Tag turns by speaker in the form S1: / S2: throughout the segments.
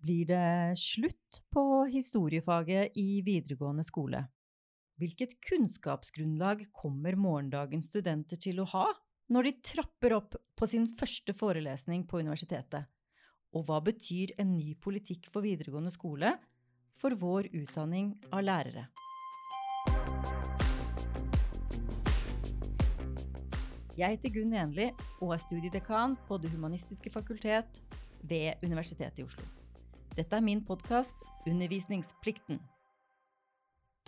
S1: Blir det slutt på historiefaget i videregående skole? Hvilket kunnskapsgrunnlag kommer morgendagens studenter til å ha når de trapper opp på sin første forelesning på universitetet? Og hva betyr en ny politikk for videregående skole for vår utdanning av lærere? Jeg heter Gunn Enli og er studiedekan på Det humanistiske fakultet ved Universitetet i Oslo. Dette er min podkast Undervisningsplikten.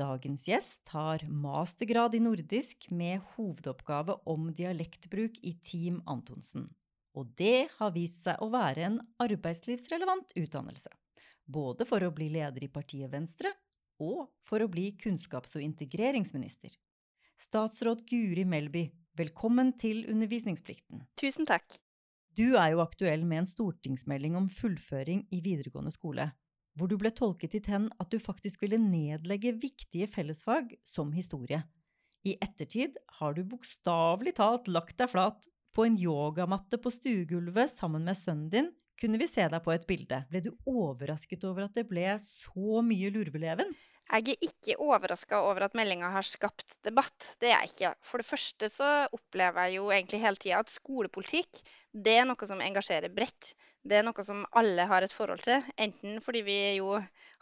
S1: Dagens gjest har mastergrad i nordisk med hovedoppgave om dialektbruk i Team Antonsen. Og det har vist seg å være en arbeidslivsrelevant utdannelse. Både for å bli leder i partiet Venstre og for å bli kunnskaps- og integreringsminister. Statsråd Guri Melby, velkommen til Undervisningsplikten.
S2: Tusen takk.
S1: Du er jo aktuell med en stortingsmelding om fullføring i videregående skole, hvor du ble tolket dit hen at du faktisk ville nedlegge viktige fellesfag som historie. I ettertid har du bokstavelig talt lagt deg flat på en yogamatte på stuegulvet sammen med sønnen din, kunne vi se deg på et bilde. Ble du overrasket over at det ble så mye lurveleven?
S2: Jeg er ikke overraska over at meldinga har skapt debatt. Det er jeg ikke. For det første så opplever jeg jo egentlig hele tida at skolepolitikk det er noe som engasjerer bredt. Det er noe som alle har et forhold til. Enten fordi vi jo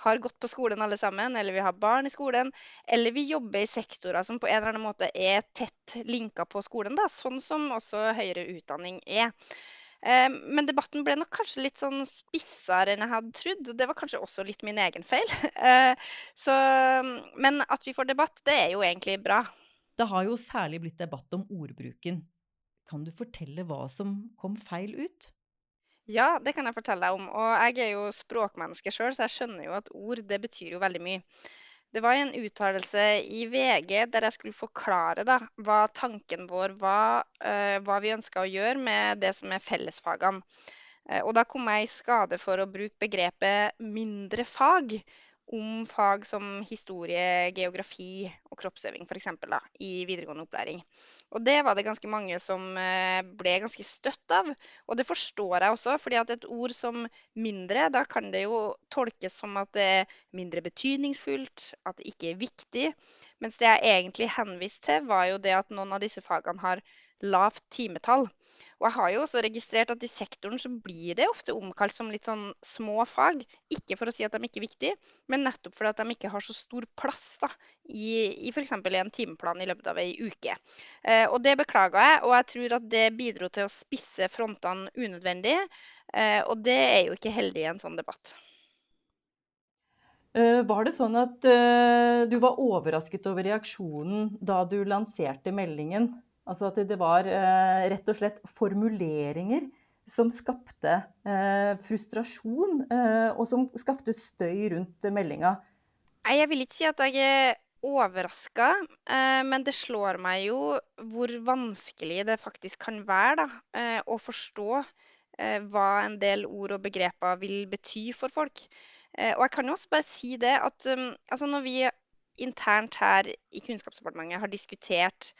S2: har gått på skolen alle sammen, eller vi har barn i skolen, eller vi jobber i sektorer som på en eller annen måte er tett linka på skolen, da, sånn som også høyere utdanning er. Eh, men debatten ble nok kanskje litt sånn spissere enn jeg hadde trodd. Og det var kanskje også litt min egen feil. Eh, så, men at vi får debatt, det er jo egentlig bra.
S1: Det har jo særlig blitt debatt om ordbruken. Kan du fortelle hva som kom feil ut?
S2: Ja, det kan jeg fortelle deg om. Og jeg er jo språkmenneske sjøl, så jeg skjønner jo at ord, det betyr jo veldig mye. Det var en uttalelse i VG der jeg skulle forklare da, hva tanken vår var, uh, hva vi ønska å gjøre med det som er fellesfagene. Uh, og da kom jeg i skade for å bruke begrepet mindre fag om fag som historie, geografi og kroppsøving f.eks. i videregående opplæring. Og det var det ganske mange som eh, ble ganske støtt av. Og det forstår jeg også, fordi at et ord som mindre, da kan det jo tolkes som at det er mindre betydningsfullt, at det ikke er viktig. Mens det jeg egentlig henviste til, var jo det at noen av disse fagene har lavt timetall. Og jeg har jo også registrert at i sektoren så blir det ofte omkalt som litt sånn små fag. Ikke for å si at de ikke er viktige, men nettopp fordi at de ikke har så stor plass da, i, i f.eks. en timeplan i løpet av ei uke. Eh, og det beklager jeg, og jeg tror at det bidro til å spisse frontene unødvendig. Eh, og det er jo ikke heldig i en sånn debatt.
S1: Uh, var det sånn at uh, du var overrasket over reaksjonen da du lanserte meldingen? Altså at det var eh, rett og slett formuleringer som skapte eh, frustrasjon, eh, og som skapte støy rundt meldinga.
S2: Jeg vil ikke si at jeg er overraska, men det slår meg jo hvor vanskelig det faktisk kan være da, å forstå hva en del ord og begreper vil bety for folk. og jeg kan jo også bare si det at um, altså når vi internt her i Kunnskapsdepartementet har diskutert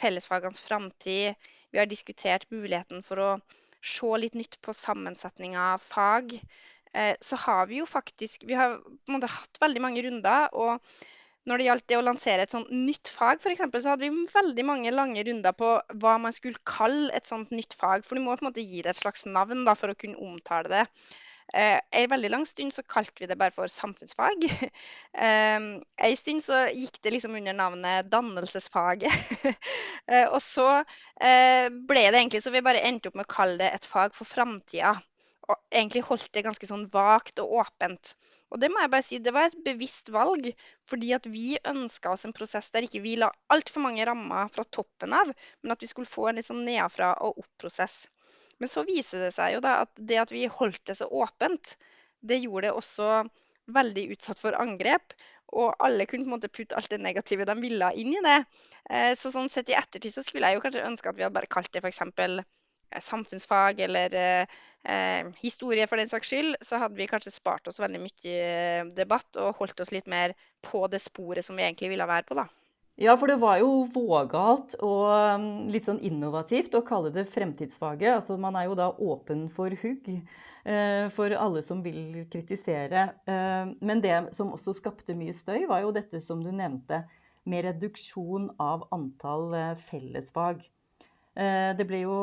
S2: fellesfagenes framtid. Vi har diskutert muligheten for å se litt nytt på sammensetning av fag. Eh, så har vi jo faktisk Vi har på en måte hatt veldig mange runder. og når det gjaldt det å lansere et sånt nytt fag, eksempel, så hadde vi veldig mange lange runder på hva man skulle kalle et sånt nytt fag. For du må på en måte gi det et slags navn da, for å kunne omtale det. Eh, en veldig lang stund så kalte vi det bare for samfunnsfag. Eh, en stund så gikk det liksom under navnet dannelsesfaget. eh, og så eh, ble det egentlig så vi bare endte opp med å kalle det et fag for framtida. Og egentlig holdt det ganske sånn vagt og åpent. Og det må jeg bare si, det var et bevisst valg, fordi at vi ønska oss en prosess der ikke vi la altfor mange rammer fra toppen av, men at vi skulle få en litt sånn nedafra og opp-prosess. Men så viser det seg jo da at det at vi holdt det så åpent, det gjorde det også veldig utsatt for angrep. Og alle kunne på en måte putte alt det negative de ville inn i det. Eh, så sånn sett i ettertid så skulle jeg jo kanskje ønske at vi hadde bare kalt det f.eks. Eh, samfunnsfag eller eh, eh, historie for den saks skyld. Så hadde vi kanskje spart oss veldig mye debatt og holdt oss litt mer på det sporet som vi egentlig ville være på, da.
S1: Ja, for det var jo vågalt og um, litt sånn innovativt å kalle det fremtidsfaget. Altså man er jo da åpen for hugg. eh, for alle som vil kritisere. Eh, men det som også skapte mye støy, var jo dette som du nevnte, med reduksjon av antall fellesfag. Det ble jo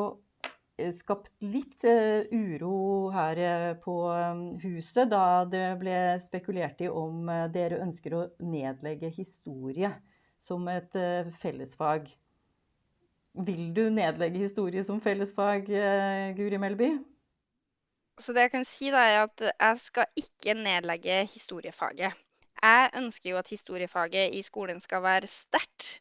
S1: skapt litt uro her på huset da det ble spekulert i om dere ønsker å nedlegge historie som et fellesfag. Vil du nedlegge historie som fellesfag, eh, Guri Melby?
S2: Så det jeg kan si, da, er at jeg skal ikke nedlegge historiefaget. Jeg ønsker jo at historiefaget i skolen skal være sterkt.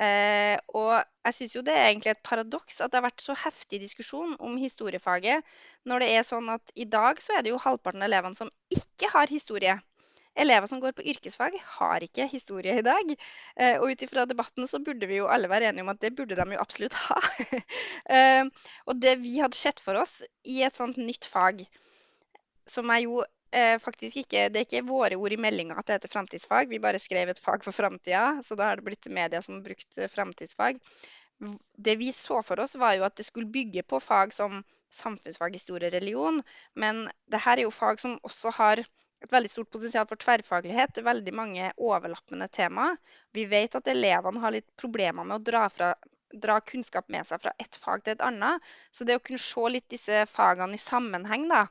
S2: Eh, og jeg syns jo det er egentlig et paradoks at det har vært så heftig diskusjon om historiefaget, når det er sånn at i dag så er det jo halvparten av elevene som ikke har historie. Elever som går på yrkesfag, har ikke historie i dag. Eh, og ut ifra debatten så burde vi jo alle være enige om at det burde de jo absolutt ha. Eh, og det vi hadde sett for oss i et sånt nytt fag, som er jo eh, faktisk ikke Det er ikke våre ord i meldinga at det heter framtidsfag, vi bare skrev et fag for framtida, så da har det blitt media som har brukt framtidsfag. Det vi så for oss, var jo at det skulle bygge på fag som samfunnsfag, historie, religion, men det her er jo fag som også har et veldig stort potensial for tverrfaglighet. Det er veldig mange overlappende temaer. Vi vet at elevene har litt problemer med å dra, fra, dra kunnskap med seg fra ett fag til et annet. Så det å kunne se litt disse fagene i sammenheng, da,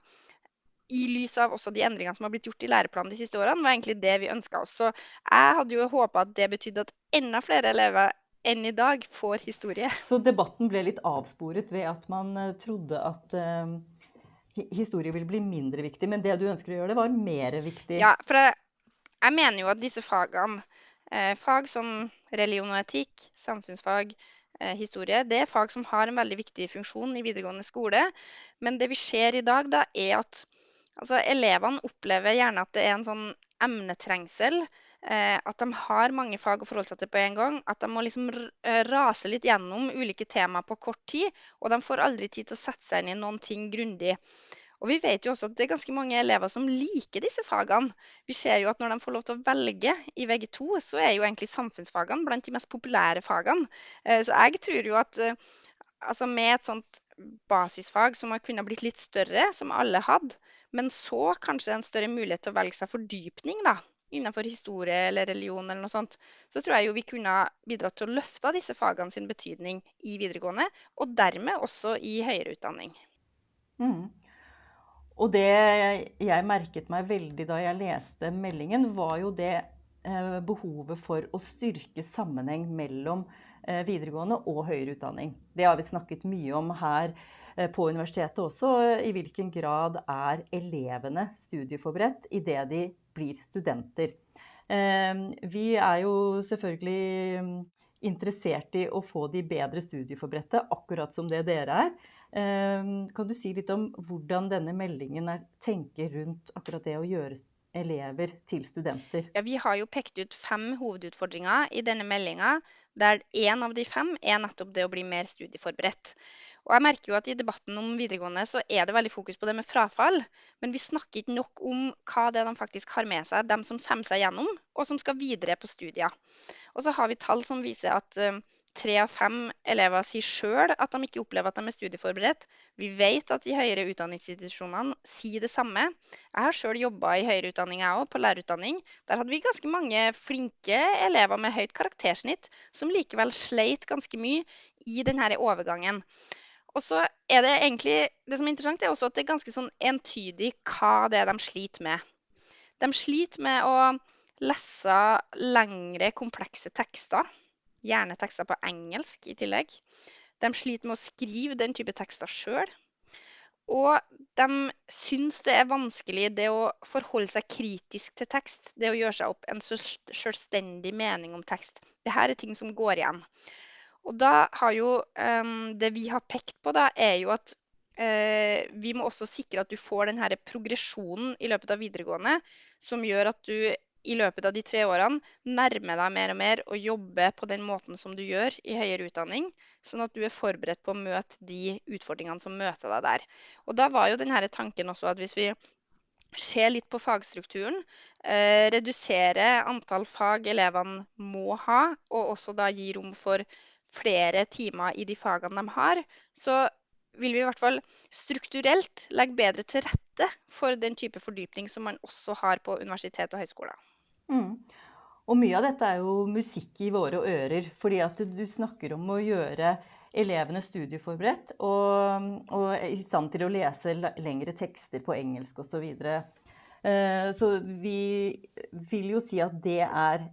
S2: i lys av også de endringene som har blitt gjort i læreplanen de siste årene, var egentlig det vi ønska oss. Så jeg hadde jo håpa at det betydde at enda flere elever enn i dag får historie.
S1: Så debatten ble litt avsporet ved at man eh, trodde at uh historie vil bli mindre viktig, men det du ønsker å gjøre, det var mer viktig.
S2: Ja, for jeg, jeg mener jo at disse fagene, eh, fag som religion og etikk, samfunnsfag, eh, historie, det er fag som har en veldig viktig funksjon i videregående skole. Men det vi ser i dag, da, er at altså, elevene opplever gjerne at det er en sånn emnetrengsel. Eh, at de har mange fag å forholde seg til på en gang. At de må liksom eh, rase litt gjennom ulike temaer på kort tid. Og de får aldri tid til å sette seg inn i noen ting grundig. Og vi vet jo også at det er ganske mange elever som liker disse fagene. Vi ser jo at når de får lov til å velge i VG2, så er jo egentlig samfunnsfagene blant de mest populære fagene. Eh, så jeg tror jo at altså med et sånt basisfag som har kunnet blitt litt større, som alle hadde, men så kanskje en større mulighet til å velge seg fordypning, da innenfor historie eller religion eller noe sånt, så tror jeg jo vi kunne bidratt til å løfte disse fagene sin betydning i videregående, og dermed også i høyere utdanning.
S1: Mm. Og det jeg merket meg veldig da jeg leste meldingen, var jo det eh, behovet for å styrke sammenheng mellom eh, videregående og høyere utdanning. Det har vi snakket mye om her eh, på universitetet også. I hvilken grad er elevene studieforberedt idet de blir studenter. Ehm, vi er jo selvfølgelig mm, interessert i å få de bedre studieforberedte, akkurat som det dere er. Ehm, kan du si litt om hvordan denne meldingen er, tenker rundt akkurat det å gjøre elever til studenter?
S2: Ja, vi har jo pekt ut fem hovedutfordringer i denne meldinga, der én av de fem er nettopp det å bli mer studieforberedt. Og jeg merker jo at I debatten om videregående så er det veldig fokus på det med frafall. Men vi snakker ikke nok om hva det er de faktisk har med seg, dem som kommer seg gjennom, og som skal videre på studier. Og så har vi tall som viser at uh, tre av fem elever sier sjøl at de ikke opplever at de er studieforberedt. Vi vet at de høyere utdanningsinstitusjonene sier det samme. Jeg har sjøl jobba i høyere utdanning, jeg òg, på lærerutdanning. Der hadde vi ganske mange flinke elever med høyt karaktersnitt som likevel sleit ganske mye i denne overgangen. Og så er det egentlig Det som er interessant, er også at det er ganske sånn entydig hva det er de sliter med. De sliter med å lese lengre, komplekse tekster. Gjerne tekster på engelsk i tillegg. De sliter med å skrive den type tekster sjøl. Og de syns det er vanskelig det å forholde seg kritisk til tekst. Det å gjøre seg opp en selvstendig mening om tekst. Dette er ting som går igjen. Og da har jo um, Det vi har pekt på, da, er jo at uh, vi må også sikre at du får den her progresjonen i løpet av videregående som gjør at du i løpet av de tre årene nærmer deg mer og mer og jobber på den måten som du gjør i høyere utdanning, sånn at du er forberedt på å møte de utfordringene som møter deg der. Og da var jo denne tanken også at hvis vi ser litt på fagstrukturen, eh, redusere antall fag elevene må ha, og også da gi rom for flere timer i de fagene de har, så vil vi i hvert fall strukturelt legge bedre til rette for den type fordypning som man også har på universitet og høyskoler.
S1: Mm. Og mye av dette er jo musikk i våre ører, fordi at du snakker om å gjøre elevene studieforberedt og, og i stand til å lese lengre tekster på engelsk osv. Så. Eh, så vi vil jo si at det er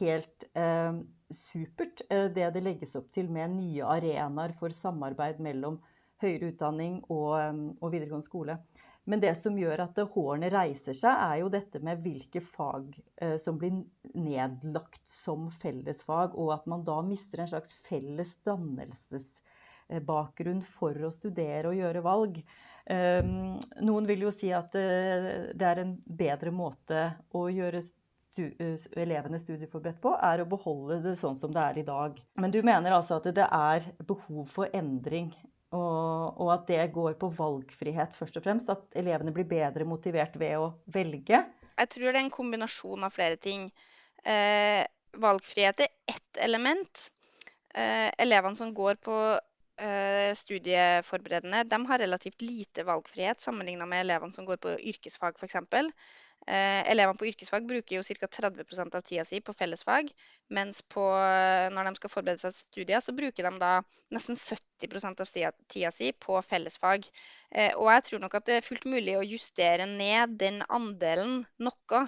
S1: helt eh, supert, eh, det det legges opp til med nye arenaer for samarbeid mellom høyere utdanning og, og videregående skole. Men det som gjør at hårene reiser seg, er jo dette med hvilke fag eh, som blir nedlagt som fellesfag, og at man da mister en slags felles dannelsesbakgrunn for å studere og gjøre valg. Eh, noen vil jo si at eh, det er en bedre måte å gjøre eh, elevene studieforberedt på, er å beholde det sånn som det er i dag. Men du mener altså at det er behov for endring og, og, at det går på valgfrihet først og fremst. At elevene blir bedre motivert ved å velge.
S2: Jeg tror det er en kombinasjon av flere ting. Eh, valgfrihet er ett element. Eh, elevene som går på eh, studieforberedende, de har relativt lite valgfrihet sammenlignet med elevene som går på yrkesfag f.eks. Eh, elevene på yrkesfag bruker jo ca. 30 av tida si på fellesfag, mens på, eh, når de skal forberede seg til studier, så bruker de da nesten 70 av tida si på fellesfag. Eh, og jeg tror nok at det er fullt mulig å justere ned den andelen noe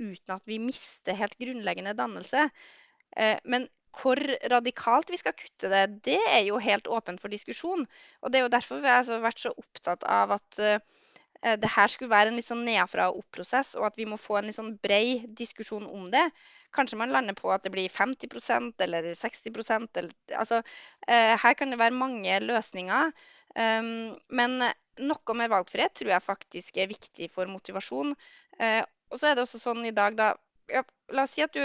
S2: uten at vi mister helt grunnleggende dannelse. Men hvor radikalt vi skal kutte det, det er jo helt åpent for diskusjon. Og det er jo derfor vi har vært så opptatt av at det her skulle være en litt sånn nedfra og opp-prosess, og at vi må få en litt sånn brei diskusjon om det. Kanskje man lander på at det blir 50% eller 60 eller, altså, eh, Her kan det være mange løsninger. Um, men noe med valgfrihet tror jeg faktisk er viktig for motivasjon. Uh, og så er det også sånn i dag, da ja, La oss si at du,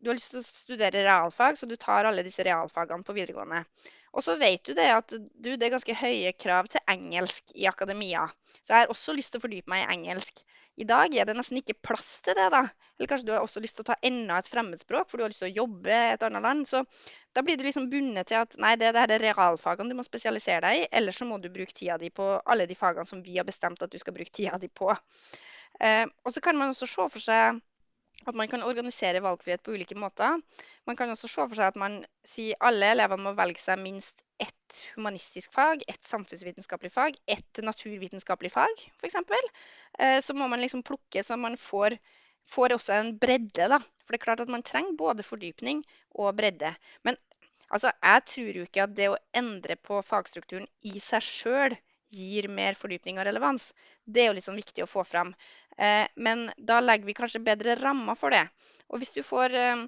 S2: du har lyst til å studere realfag, så du tar alle disse realfagene på videregående. Og så vet du det at du, det er ganske høye krav til engelsk i akademia. Så jeg har også lyst til å fordype meg i engelsk. I dag er det nesten ikke plass til det, da. Eller kanskje du har også lyst til å ta enda et fremmedspråk, for du har lyst til å jobbe i et annet land. Så da blir du liksom bundet til at nei, det, det er realfagene du må spesialisere deg i, eller så må du bruke tida di på alle de fagene som vi har bestemt at du skal bruke tida di på. Eh, og så kan man også se for seg at man kan organisere valgfrihet på ulike måter. Man kan også se for seg at man sier alle elevene må velge seg minst ett humanistisk fag, ett samfunnsvitenskapelig fag, ett naturvitenskapelig fag, f.eks. Eh, så må man liksom plukke så man får, får også en bredde, da. For det er klart at man trenger både fordypning og bredde. Men altså, jeg tror jo ikke at det å endre på fagstrukturen i seg sjøl gir mer fordypning og relevans. Det er jo sånn viktig å få fram. Eh, men da legger vi kanskje bedre rammer for det. Og hvis du får eh,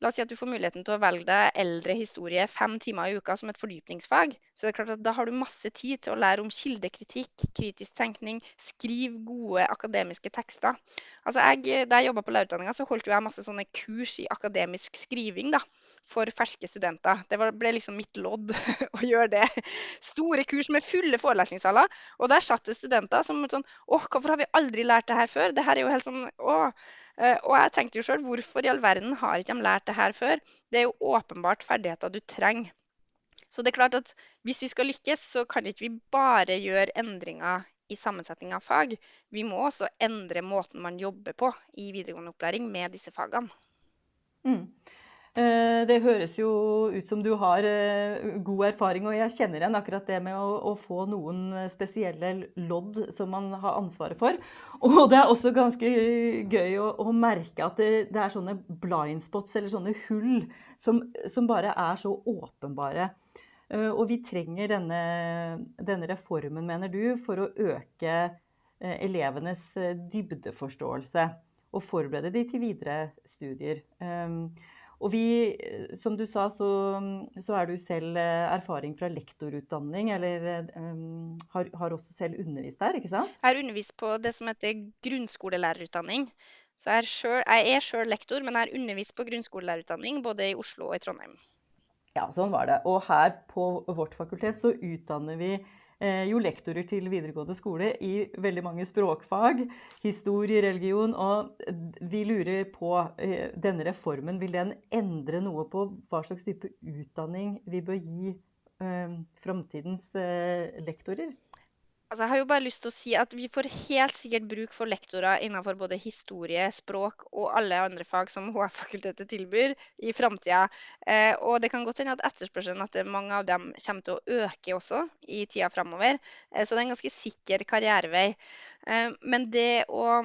S2: La oss si at du får muligheten til å velge deg eldre historie fem timer i uka som et fordypningsfag. Så det er klart at da har du masse tid til å lære om kildekritikk, kritisk tenkning, skrive gode akademiske tekster. Altså jeg, da jeg jobba på lærerutdanninga, så holdt jo jeg masse sånne kurs i akademisk skriving. da for ferske studenter. Det ble liksom mitt lodd å gjøre det. Store kurs med fulle forelesningssaler. Og der satt det studenter som sånn Å, hvorfor har vi aldri lært det her før? Det her er jo helt sånn Å. Eh, og jeg tenkte jo sjøl, hvorfor i all verden har ikke de lært det her før? Det er jo åpenbart ferdigheter du trenger. Så det er klart at hvis vi skal lykkes, så kan ikke vi bare gjøre endringer i sammensetning av fag. Vi må også endre måten man jobber på i videregående opplæring med disse fagene.
S1: Mm. Eh, det høres jo ut som du har eh, god erfaring, og jeg kjenner igjen akkurat det med å, å, få noen spesielle lodd som man har ansvaret for. Og det er også ganske gøy å, å merke at det, det, er sånne blind spots, eller sånne hull, som, som bare er så åpenbare. Eh, og vi trenger denne, denne reformen, mener du, for å øke elevenes dybdeforståelse og forberede de til videre studier. Og vi, som du sa, så, så er du selv eh, erfaring fra lektorutdanning, eller um, har, har, også selv undervist der, ikke sant?
S2: Jeg har undervist på det som heter grunnskolelærerutdanning. Så jeg er, selv, jeg er selv lektor, men jeg har undervist på grunnskolelærerutdanning både i Oslo og i Trondheim.
S1: Ja, sånn var det. Og her på vårt fakultet så utdanner vi Eh, jo lektorer til videregående skole i veldig mange språkfag, historie, religion. Og vi lurer på eh, denne reformen, vil den endre noe på hva slags type utdanning vi bør gi eh, framtidens eh, lektorer?
S2: Altså, jeg har jo bare lyst til å si at Vi får helt sikkert bruk for lektorer innenfor både historie, språk og alle andre fag som HF-fakultetet tilbyr i framtida. Eh, og det kan godt hende at etterspørselen etter mange av dem kommer til å øke også i tida framover. Eh, så det er en ganske sikker karrierevei. Eh, men det å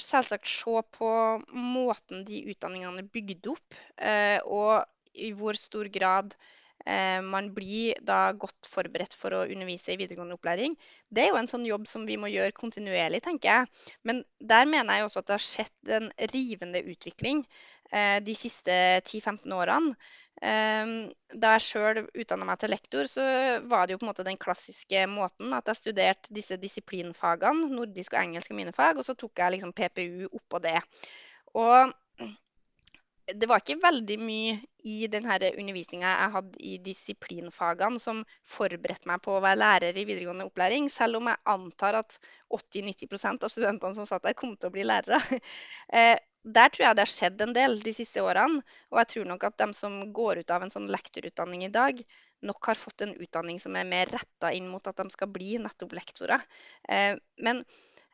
S2: selvsagt se på måten de utdanningene er bygd opp, eh, og i hvor stor grad man blir da godt forberedt for å undervise i videregående opplæring. Det er jo en sånn jobb som vi må gjøre kontinuerlig, tenker jeg. Men der mener jeg også at det har skjedd en rivende utvikling eh, de siste 10-15 årene. Eh, da jeg sjøl utdanna meg til lektor, så var det jo på en måte den klassiske måten at jeg studerte disse disiplinfagene, nordisk og engelsk er mine fag, og så tok jeg liksom PPU oppå det. Og det var ikke veldig mye i den undervisninga jeg hadde i disiplinfagene som forberedte meg på å være lærer i videregående opplæring, selv om jeg antar at 80-90% av studentene som satt der, kom til å bli lærere. Eh, der tror jeg det har skjedd en del de siste årene. Og jeg tror nok at de som går ut av en sånn lektorutdanning i dag, nok har fått en utdanning som er mer retta inn mot at de skal bli nettopp lektorer. Eh,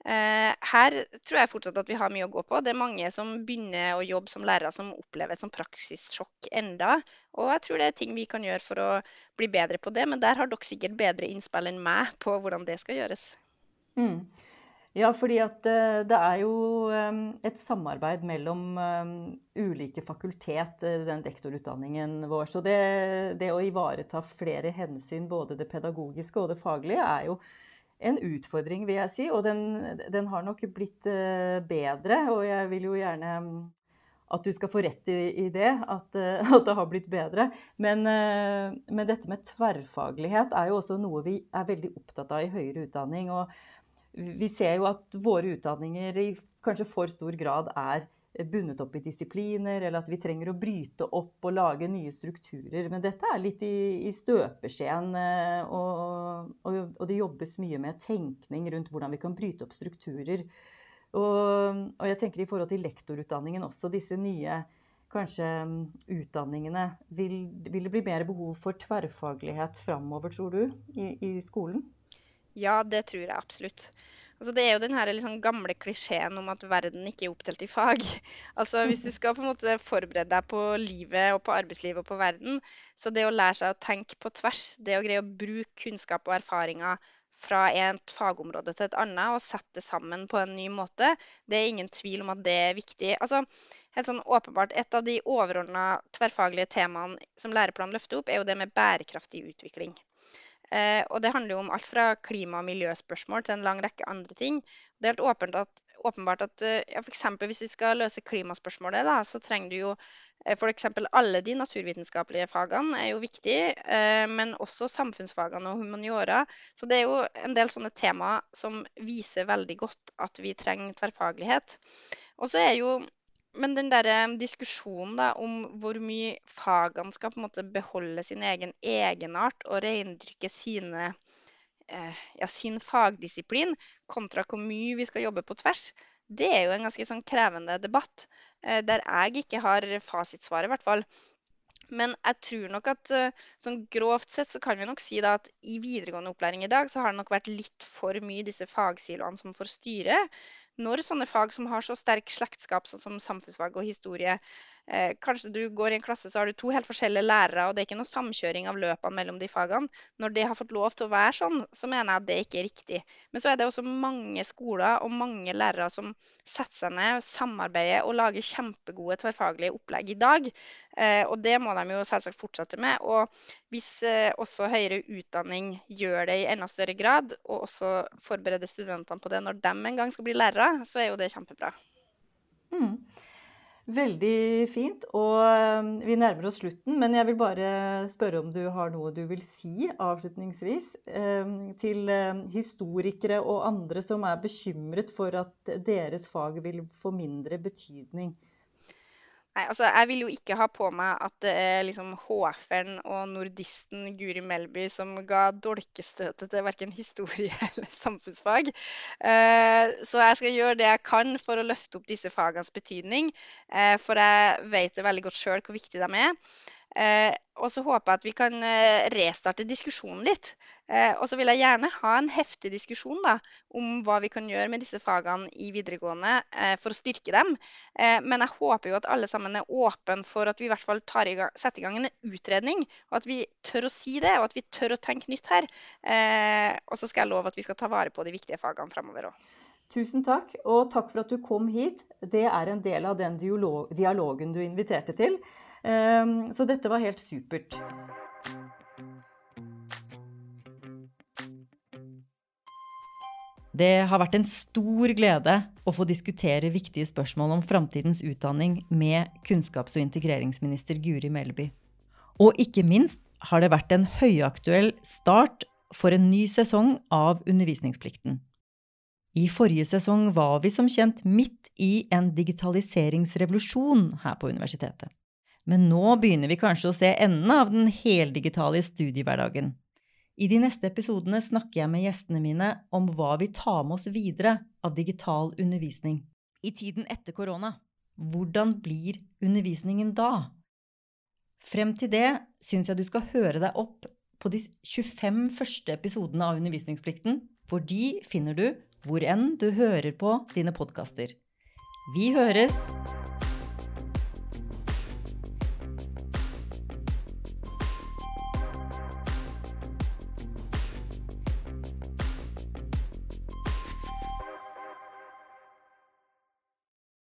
S2: her tror jeg fortsatt at vi har mye å gå på. Det er mange som begynner å jobbe som lærere som opplever et sånn praksissjokk enda. Og jeg tror det er ting vi kan gjøre for å bli bedre på det. Men der har dere sikkert bedre innspill enn meg på hvordan det skal gjøres.
S1: Mm. Ja, fordi at eh, det er jo eh, et samarbeid mellom ulike fakultet, den lektorutdanningen vår. Så det, det å ivareta flere hensyn, både det pedagogiske og det faglige, er jo en utfordring, vil jeg si. Og den, den har nok blitt uh, bedre. Og jeg vil jo gjerne um, at du skal få rett i, i det, at, uh, at, det har blitt bedre. Men, uh, men, dette med tverrfaglighet er jo også noe vi er veldig opptatt av i høyere utdanning. Og vi ser jo at våre utdanninger i kanskje for stor grad er bundet opp i disipliner, eller at vi trenger å bryte opp og lage nye strukturer. Men dette er litt i, i støpeskjeen, eh, og, og, og, det jobbes mye med tenkning rundt hvordan vi kan bryte opp strukturer. Og, og jeg tenker i forhold til lektorutdanningen også, disse nye kanskje utdanningene. Vil, vil, det bli mer behov for tverrfaglighet framover, tror du, i, i skolen?
S2: Ja, det tror jeg absolutt. Altså, det er jo den liksom gamle klisjeen om at verden ikke er oppdelt i fag. Altså, Hvis du skal på en måte forberede deg på livet og på arbeidslivet og på verden, så det å lære seg å tenke på tvers, det å greie å bruke kunnskap og erfaringer fra et fagområde til et annet og sette det sammen på en ny måte, det er ingen tvil om at det er viktig. Altså, helt sånn åpenbart, Et av de overordna tverrfaglige temaene som læreplanen løfter opp, er jo det med bærekraftig utvikling. Eh, og det handler jo om alt fra klima- og miljøspørsmål til en lang rekke andre ting. Det er helt åpent at, åpenbart at eh, ja, f.eks. hvis vi skal løse klimaspørsmålet, da, så trenger du jo eh, f.eks. alle de naturvitenskapelige fagene er jo viktige, men også samfunnsfagene og humaniora. Så det er jo en del sånne temaer som viser veldig godt at vi trenger tverrfaglighet. Og så er jo men den der eh, diskusjonen da, om hvor mye fagene skal på en måte beholde sin egen egenart og reindyrke sine, eh, ja, sin fagdisiplin, kontra hvor mye vi skal jobbe på tvers, det er jo en ganske sånn krevende debatt. Eh, der jeg ikke har fasitsvaret, i hvert fall. Men jeg tror nok at uh, sånn grovt sett så kan vi nok si da at i videregående opplæring i dag så har det nok vært litt for mye disse fagsiloene som får styre når sånne fag som har så sterk slektskap, sånn som samfunnsfag og historie, Kanskje du går i en klasse så har du to helt forskjellige lærere, og det er ikke noe samkjøring av løpene mellom de fagene. Når det har fått lov til å være sånn, så mener jeg at det ikke er riktig. Men så er det også mange skoler og mange lærere som setter seg ned, samarbeider og lager kjempegode tverrfaglige opplegg i dag. Eh, og det må de jo selvsagt fortsette med. Og hvis eh, også høyere utdanning gjør det i enda større grad, og også forbereder studentene på det når de en gang skal bli lærere, så er jo det kjempebra.
S1: Mm. Veldig fint. Og um, vi nærmer oss slutten, men jeg vil bare spørre om du har noe du vil si avslutningsvis um, til um, historikere og andre som er bekymret for at deres fag vil få mindre betydning
S2: Nei, altså Jeg vil jo ikke ha på meg at det er liksom HF-eren og nordisten Guri Melby som ga dolkestøtet til verken historie eller samfunnsfag. Eh, så jeg skal gjøre det jeg kan for å løfte opp disse fagenes betydning. Eh, for jeg vet det veldig godt sjøl hvor viktig de er. Eh, og så håper jeg at vi kan eh, restarte diskusjonen litt. Eh, og så vil jeg gjerne ha en heftig diskusjon da, om hva vi kan gjøre med disse fagene i videregående for å styrke dem. Men jeg håper jo at alle sammen er åpne for at vi i hvert fall i gang, setter i gang en utredning. Og at vi tør å si det, og at vi tør å tenke nytt her. Og så skal jeg love at vi skal ta vare på de viktige fagene framover òg.
S1: Tusen takk, og takk for at du kom hit. Det er en del av den dialogen du inviterte til. Ehm, så dette var helt supert. Det har vært en stor glede å få diskutere viktige spørsmål om framtidens utdanning med kunnskaps- og integreringsminister Guri Melby. Og ikke minst har det vært en høyaktuell start for en ny sesong av Undervisningsplikten. I forrige sesong var vi som kjent midt i en digitaliseringsrevolusjon her på universitetet. Men nå begynner vi kanskje å se enden av den heldigitale studiehverdagen. I de neste episodene snakker jeg med gjestene mine om hva vi tar med oss videre av digital undervisning. I tiden etter korona, hvordan blir undervisningen da? Frem til det syns jeg du skal høre deg opp på de 25 første episodene av Undervisningsplikten, for de finner du hvor enn du hører på dine podkaster. Vi høres!